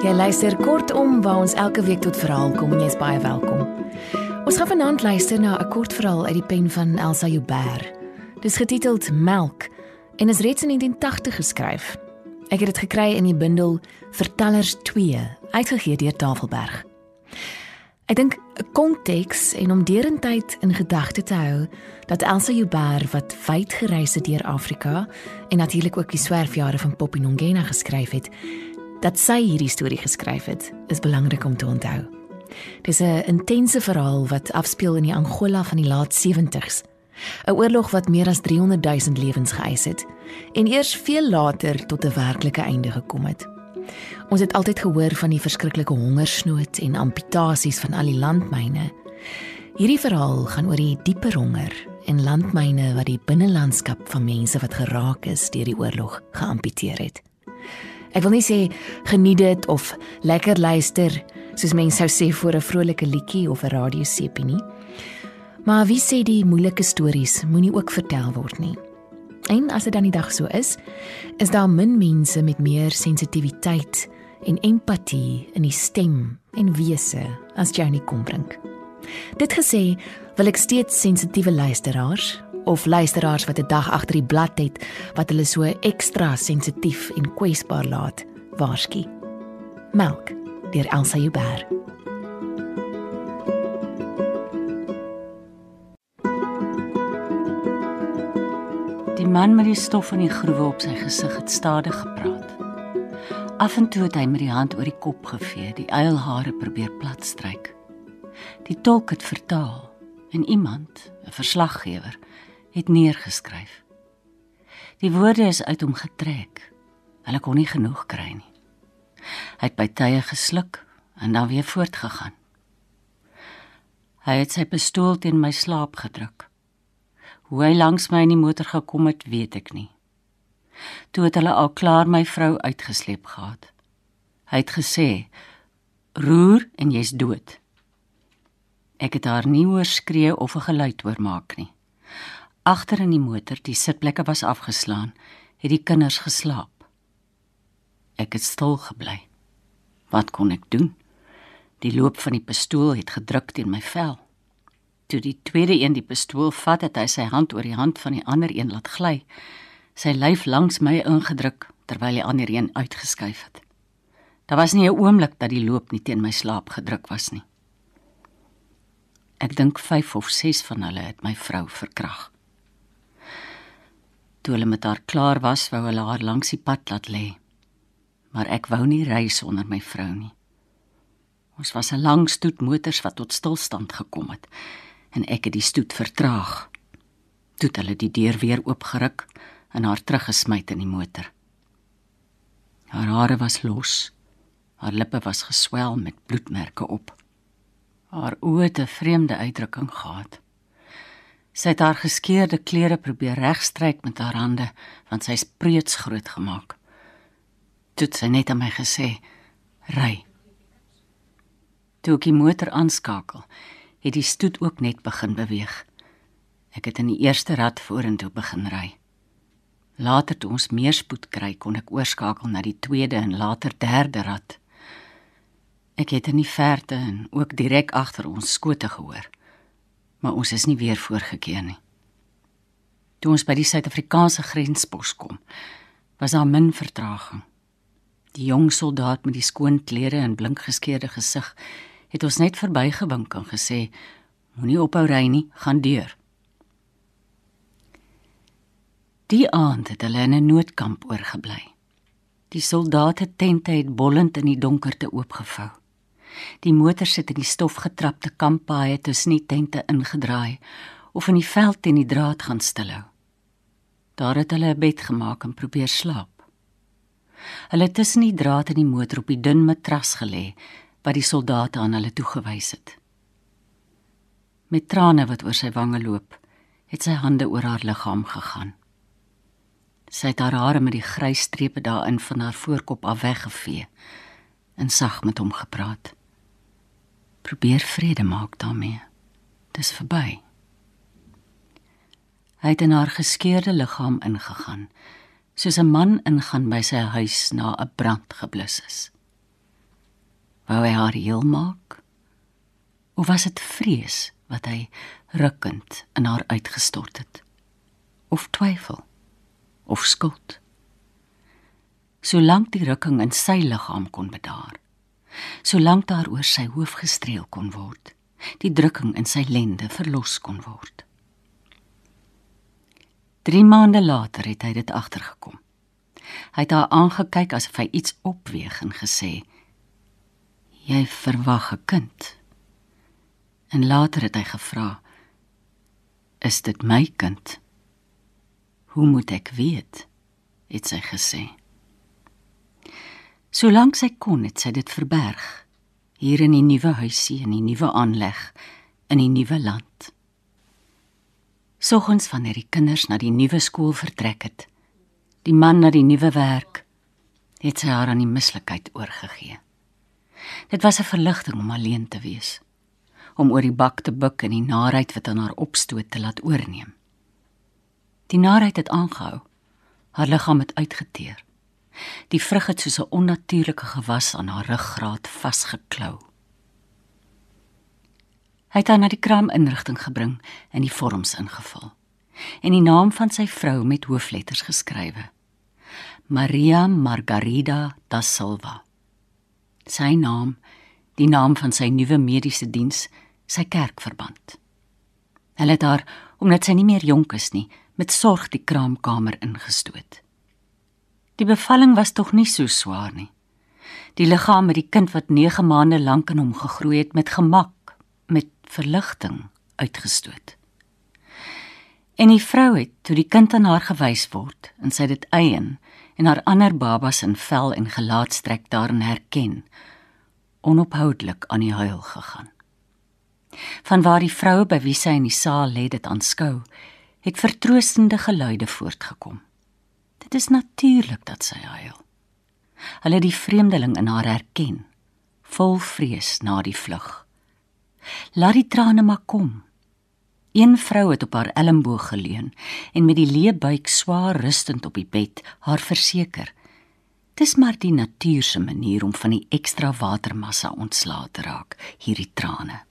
Jy luister kortom waar ons elke week tot verhaal kom en jy's baie welkom. Ons gaan vanaand luister na 'n kort verhaal uit die pen van Elsa Joubert. Dis getiteld Melk en is reeds in 1980 geskryf. Ek het dit gekry in die bundel Vertellers 2, uitgegee deur Tafelberg. Ek dink 'n konteks en om derentyd in gedagte te hou dat Elsa Joubert wat wyd gereis het deur Afrika en natuurlik ook die swerfjare van Poppy Nongena geskryf het, dat sy hierdie storie geskryf het, is belangrik om te onthou. Dis 'n intense verhaal wat afspeel in die Angola van die laat 70s. 'n Oorlog wat meer as 300 000 lewens geëis het en eers veel later tot 'n werklike einde gekom het. Ons het altyd gehoor van die verskriklike hongersnood en amputasies van al die landmyne. Hierdie verhaal gaan oor die dieper honger en landmyne wat die binnelandskap van mense wat geraak is deur die oorlog geamputeer het. Ek wil nie sê geniet dit of lekker luister soos mense sou sê vir 'n vrolike liedjie of 'n radiosepie nie. Maar wie sê die moeilike stories moenie ook vertel word nie. En as dit dan die dag so is, is daar min mense met meer sensitiwiteit en empatie in die stem en wese as Johnny Kombrink. Dit gesê, wil ek steeds sensitiewe luisteraars of luisteraars wat 'n dag agter die blad het wat hulle so ekstra sensitief en kwesbaar laat, waarsku. Melk deur Elsa Joubert. Die man met die stof in die groewe op sy gesig het stadig gepraat. Af en toe het hy met die hand oor die kop gevee, die eilhare probeer platstryk. Die tolk het vertaal en iemand, 'n verslaggewer, het neergeskryf. Die woorde is uit hom getrek. Hulle kon nie genoeg kry nie. Hy het by tye gesluk en dan weer voortgegaan. Hy het sy pistool teen my slaap gedruk. Hoe hy langs my in die motor gekom het, weet ek nie. Toe het hulle al klaar my vrou uitgesleep gehad. Hy het gesê: "Roer en jy's dood." Ek het haar nie hoor skree of 'n geluid hoor maak nie. Agter in die motor, die sitplekke was afgeslaan, het die kinders geslaap. Ek het stil gebly. Wat kon ek doen? Die loop van die pistool het gedruk teen my vel. Toe die tweede een die pistool vat, het hy sy hand oor die hand van die ander een laat gly. Sy lyf langs my ingedruk terwyl die ander een uitgeskuif het. Daar was nie 'n oomblik dat die loop nie teen my slaap gedruk was nie. Ek dink 5 of 6 van hulle het my vrou verkrag. Toe hulle met haar klaar was, wou hulle haar langs die pad laat lê maar ek wou nie ry sonder my vrou nie. Ons was 'n lang stoet motors wat tot stilstand gekom het en ek het die stoet vertraag. Toe het hulle die deur weer oopgeruk en haar teruggesmy in die motor. Haar hare was los. Haar lippe was geswel met bloedmerke op. Haar oë het 'n vreemde uitdrukking gehad. Sy het haar geskeurde klere probeer regstryk met haar hande want sy's preuts groot gemaak toe sy net aan my gesê: "Ry." Toe ek die motor aanskakel, het die stoet ook net begin beweeg. Ek het in die eerste rad vorentoe begin ry. Later toe ons meer spoed kry, kon ek oorskakel na die tweede en later derde rad. Ek het in die verte en ook direk agter ons skote gehoor. Maar ons is nie weer voorgekeer nie. Toe ons by die Suid-Afrikaanse grenspos kom, was daar min vertraging. Die jong soldaat met die skoon klere en blink geskeurde gesig het ons net verbygewink en gesê: "Moenie ophou ry nie, gaan deur." Die aand het hulle in 'n noodkamp oorgebly. Die soldate tente het bollend in die donkerte oopgevou. Die motors het in die stofgetrapte kamppaaie tussen die tente ingedraai of in die veld teen die draad gaan stilhou. Daar het hulle 'n bed gemaak en probeer slaap. Hulle het tussen die draad in die motor op die dun matras gelê wat die soldate aan hulle toegewys het. Met trane wat oor sy wange loop, het sy hande oor haar liggaam gegaan. Sy het haar hare met die grys strepe daarin van haar voorkop af weggevee en sag met hom gepraat. Probeer vrede maak daarmee. Dis verby. Hy het in haar geskeurde liggaam ingegaan soos 'n man ingaan by sy huis na 'n brand geblus is. Wou hy haar heel maak? Of was dit vrees wat hy rukkend in haar uitgestort het? Of twyfel? Of skuld? Solank die rukking in sy liggaam kon bedaar, solank daar oor sy hoof gestreel kon word, die drukking in sy lende verlos kon word. 3 maande later het hy dit agtergekom. Hy het haar aangekyk asof hy iets opweeg en gesê: "Jy verwag 'n kind." En later het hy gevra: "Is dit my kind?" "Hoe moet ek weet?" het sy gesê. Solank sy kon, het sy dit verberg hier in die nuwe huisie en die nuwe aanleg in die nuwe land. Soggens wanneer die kinders na die nuwe skool vertrek het, die man na die nuwe werk, het sy haar aan die mislikheid oorgegee. Dit was 'n verligting om alleen te wees, om oor die bak te buig en die naarheid wat aan haar opstoot te laat oorneem. Die naarheid het aangehou. Haar liggaam het uitgeteer. Die vrug het soos 'n onnatuurlike gewas aan haar ruggraat vasgeklou. Hy het haar na die kraaminrigting gebring en die vorms ingevul en die naam van sy vrou met hoofletters geskrywe. Maria Margarida da Silva. Sy naam, die naam van sy nuwe mediese diens, sy kerkverband. Hulle het haar, omdat sy nie meer jonk is nie, met sorg die kraamkamer ingestoot. Die bevalling was tog nie so swaar nie. Die liggaam met die kind wat 9 maande lank in hom gegroei het met gemak, met verligting uitgestoot. En die vrou het toe die kind aan haar gewys word en sy dit eien en haar ander babas in vel en gelaatstrek daarin herken, onophoudelik aan die huil gegaan. Van waar die vrou by wie sy in die saal lê dit aanskou, het vertroostende geluide voortgekom. Dit is natuurlik dat sy huil. Hulle die vreemdeling in haar herken, vol vrees na die vlug. Laat die trane maar kom. Een vrou het op haar elmboog geleun en met die leë buik swaar rustend op die bed haar verseker. Dis maar die natuur se manier om van die ekstra watermassa ontslae te raak, hierdie trane.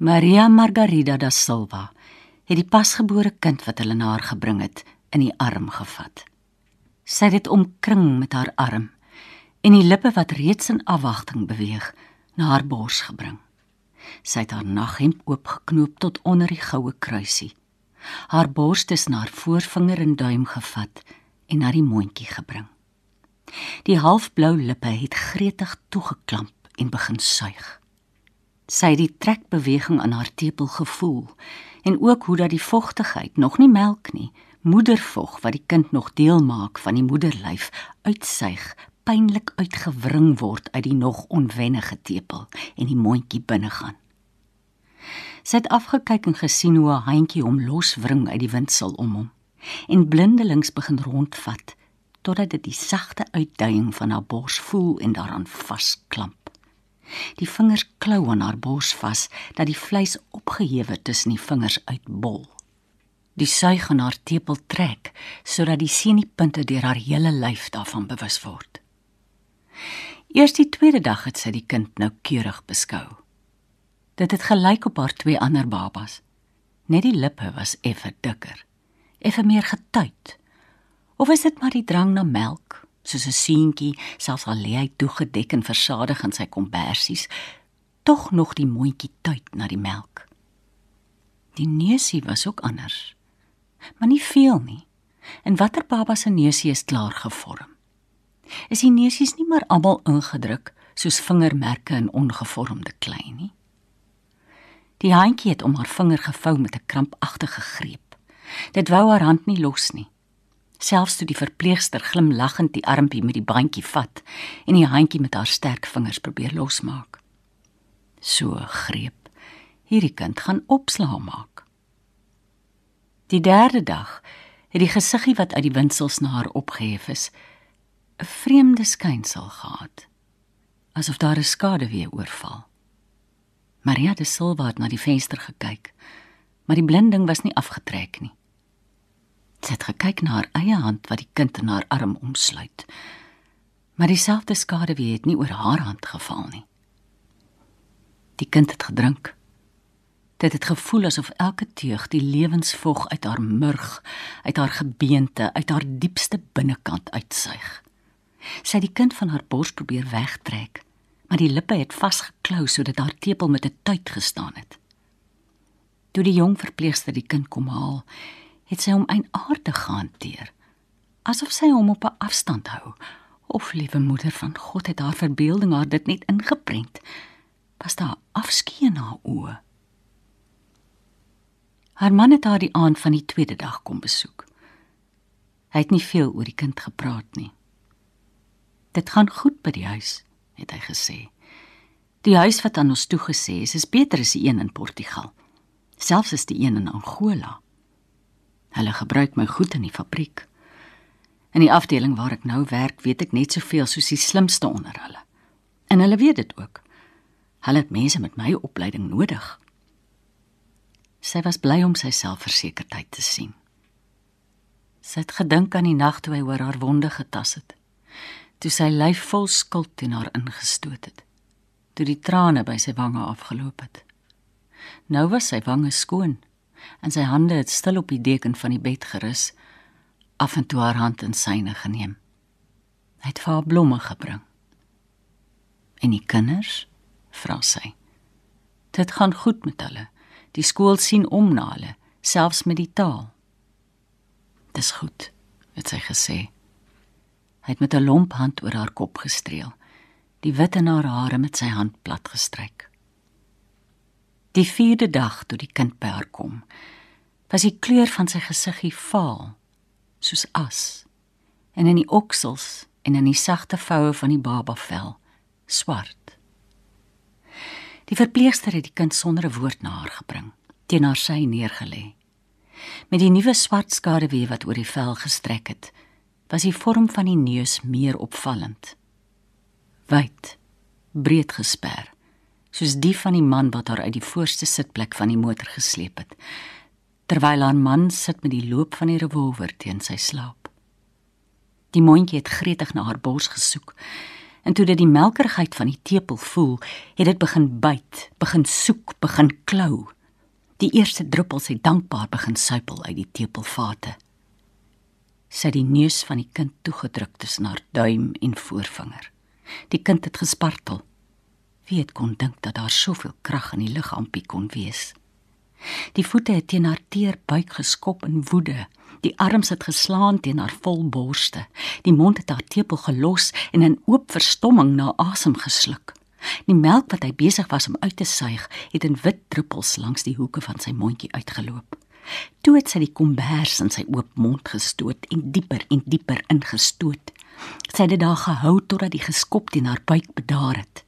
Maria Margarida da Silva het die pasgebore kind wat hulle na haar gebring het, in die arm gevat. Sy het dit omkring met haar arm en die lippe wat reeds in afwagting beweeg na haar bors gebring. Sy het haar naghemp oopgeknoop tot onder die goue kruisie. Haar bors tussen haar voorvinger en duim gevat en na die mondjie gebring. Die halfblou lippe het gretig toegeklamp en begin suig. Sy het die trekbeweging aan haar tepel gevoel en ook hoe dat die vogtigheid, nog nie melk nie, moedervog wat die kind nog deel maak van die moederlyf uitsuig pynlik uitgewring word uit die nog onwennige tepel en die mondjie binne gaan. Sy het afgekyk en gesien hoe 'n handjie hom loswring uit die windsel om hom en blindelings begin rondvat totdat dit die sagte uitduiing van haar bors voel en daaraan vasklamp. Die vingers klou aan haar bors vas dat die vleis opgehewe tussen die vingers uitbol die suig aan haar tepel trek sodat die siniepunte deur haar hele lyf daarvan bewus word. Eers die tweede dag het sy die kind nou keurig beskou. Dit het gelyk op haar twee ander babas. Net die lippe was effe dikker, effe meer getuit. Of is dit maar die drang na melk, soos 'n seentjie selfs al lê hy toegedek en versadig in sy kombersies, tog nog die mondjie tuit na die melk. Die neusie was ook anders maar nie veel nie. En watter baba se neusie is klaar gevorm? Is die neusies nie maar almal ingedruk soos vingermerke in ongevormde klei nie? Die handjie het om haar vinger gevou met 'n krampagtige greep. Dit wou haar hand nie los nie. Selfs toe die verpleegster glimlaggend die armpie met die bandjie vat en die handjie met haar sterk vingers probeer losmaak. So greep. Hierdie kind gaan opslaa maak. Die derde dag het die gesiggie wat uit die windsels na haar opgehef is, 'n vreemde skynsel gehad, asof daar 'n skade weer oorval. Maria de Silva het na die venster gekyk, maar die blinding was nie afgetrek nie. Sy het gekyk na haar eie hand wat die kind in haar arm omsluit. Maar dieselfde skade wie het nie oor haar hand geval nie. Die kind het gedrink. Dit het gevoel asof elke teug die lewensvog uit haar murg, uit haar gebeente, uit haar diepste binnekant uitsuig. Sy het die kind van haar bors probeer wegtrek, maar die lippe het vasgeklou sodat haar tepel met 'n tuit gestaan het. Toe die jong verpleegster die kind kom haal, het sy hom eienaardig gehanteer, asof sy hom op 'n afstand hou. Of liewe moeder van God het haar verbeelding haar dit net ingeprent. Was daar afskeid in haar oë? Haar man het haar die aand van die tweede dag kom besoek. Hy het nie veel oor die kind gepraat nie. Dit gaan goed by die huis, het hy gesê. Die huis wat aan ons toegesê is, is beter as die een in Portugal. Selfs as die een in Angola. Hulle gebruik my goed in die fabriek. In die afdeling waar ek nou werk, weet ek net soveel soos die slimste onder hulle. En hulle weet dit ook. Hulle het mense met my opleiding nodig. Sy was bly om sy selfversekerdheid te sien. Sy het gedink aan die nag toe hy oor haar wonde getas het. Toe sy lyf vol skuld in haar ingestoot het. Toe die trane by sy wange afgeloop het. Nou was sy wange skoon en sy hande het stil op die deken van die bed gerus, af en toe haar hand in syne geneem. Hy het vir haar blomme gebring. En die kinders, vra sy. Dit gaan goed met hulle. Die skool sien om na hulle, selfs met die taal. Dis goed, het sy gesê. Hy het met 'n lomp hand oor haar kop gestreel, die wit in haar hare met sy hand plat gestryk. Die vierde dag toe die kind by haar kom, was die kleur van sy gesiggie vaal, soos as, en in die oksels en in die sagte voue van die babavel swart. Die verpleegster het die kind sonder 'n woord na haar gebring, teen haar sy neergelê. Met die nuwe swart skaduwee wat oor die vel gestrek het, was die vorm van die neus meer opvallend. Wyd, breed gesper, soos die van die man wat haar uit die voorste sitplek van die motor gesleep het, terwyl haar man sit met die loop van die revolver teen sy slaap. Die mondjie het gretig na haar bors gesoek En toe dit die melkerigheid van die tepel voel, het dit begin byt, begin soek, begin klou. Die eerste druppels het dankbaar begin suipel uit die tepelvate. Sy het die neus van die kind toegedruk tussen haar duim en voorvinger. Die kind het gespartel. Wie het kon dink dat daar soveel krag in die liggaampie kon wees? Die voete het teen haar teer buik geskop in woede Die arms het geslaan teen haar vol borste. Die mond het haar tepel gelos en in oop verstomming na asem gesluk. Die melk wat hy besig was om uit te suig, het in wit druppels langs die hoeke van sy mondjie uitgeloop. Toe het sy die kombers in sy oop mond gestoot en dieper en dieper ingestoot. Sy het dit daar gehou totdat die geskop teen haar buik bedaar het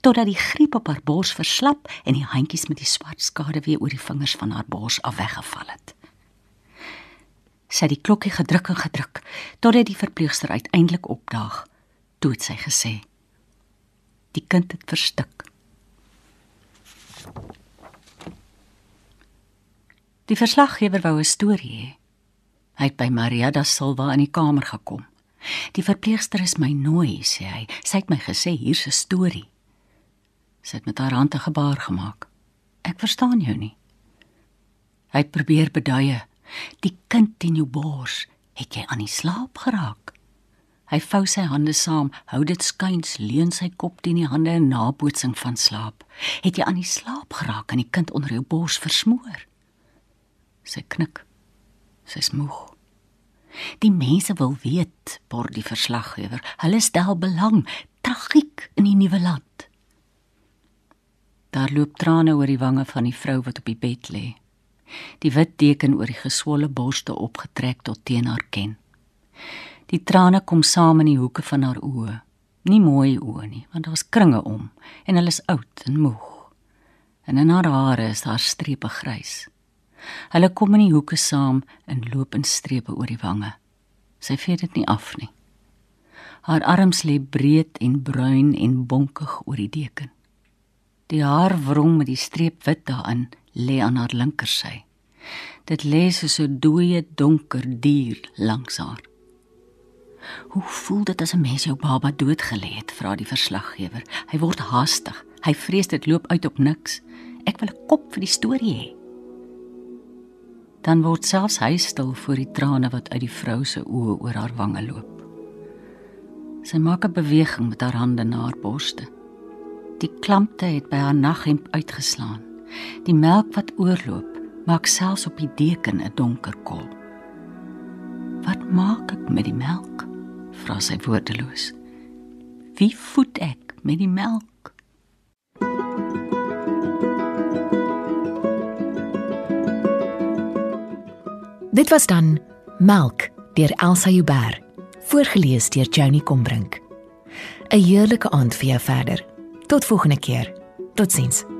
totdat die griep op haar bors verslap en die handjies met die swart skade weer oor die vingers van haar bors af weggeval het sy die klokkie gedruk en gedruk totdat die verpleegster uiteindelik opdaag. Toe het sy gesê: "Die kind het verstik." Die verslaggewer wou 'n storie hê. Hy het by Maria da Silva in die kamer gekom. "Die verpleegster is my nooi," sê hy. "Sy het my gesê hier's 'n storie." Sy het met haar hande gebaar gemaak. "Ek verstaan jou nie." Hy het probeer beduie Die kind in jou bors, het jy aan die slaap geraak? Hy vou sy hande saam, hou dit skuins, leun sy kop teen die hande in nabootsing van slaap. Het jy aan die slaap geraak en die kind onder jou bors versmoor? Sy knik. Sy's moeg. Die mense wil weet, bor die verslaggewer. Hulle stel belang, tragiek in die nuwe land. Daar loop trane oor die wange van die vrou wat op die bed lê die wit deken oor die geswolle borste opgetrek tot teen haar ken. Die trane kom saam in die hoeke van haar oë. Nie mooi oë nie, want daar's kringe om en hulle is oud en moeg. En in haar hare is daar strepe grys. Hulle kom in die hoeke saam in lopende strepe oor die wange. Sy vee dit nie af nie. Haar arms lê breed en bruin en bonkig oor die deken. Die haar wrong met die streep wit daarin lê aan haar linkersy. Dit lê soos 'n dooie donker dier langs haar. Hoe voel dit as 'n mens jou baba doodgelê het? vra die verslaggewer. Hy word haastig. Hy vrees dit loop uit op niks. Ek wil 'n kop vir die storie hê. Dan word selfs hy stil voor die trane wat uit die vrou se oë oor haar wange loop. Sy maak 'n beweging met haar hande na haar borste. Die klampte het by haar naghemp uitgeslaan. Die melk wat oorloop, maak selfs op die deken 'n donker kol. Wat maak ek met die melk? vra sy woordeloos. Wie voed ek met die melk? Dit was dan Melk deur Elsa Huber, voorgeles deur Joni Combrink. 'n Heerlike aand vir jou verder. Tot volgende keer. Totsiens.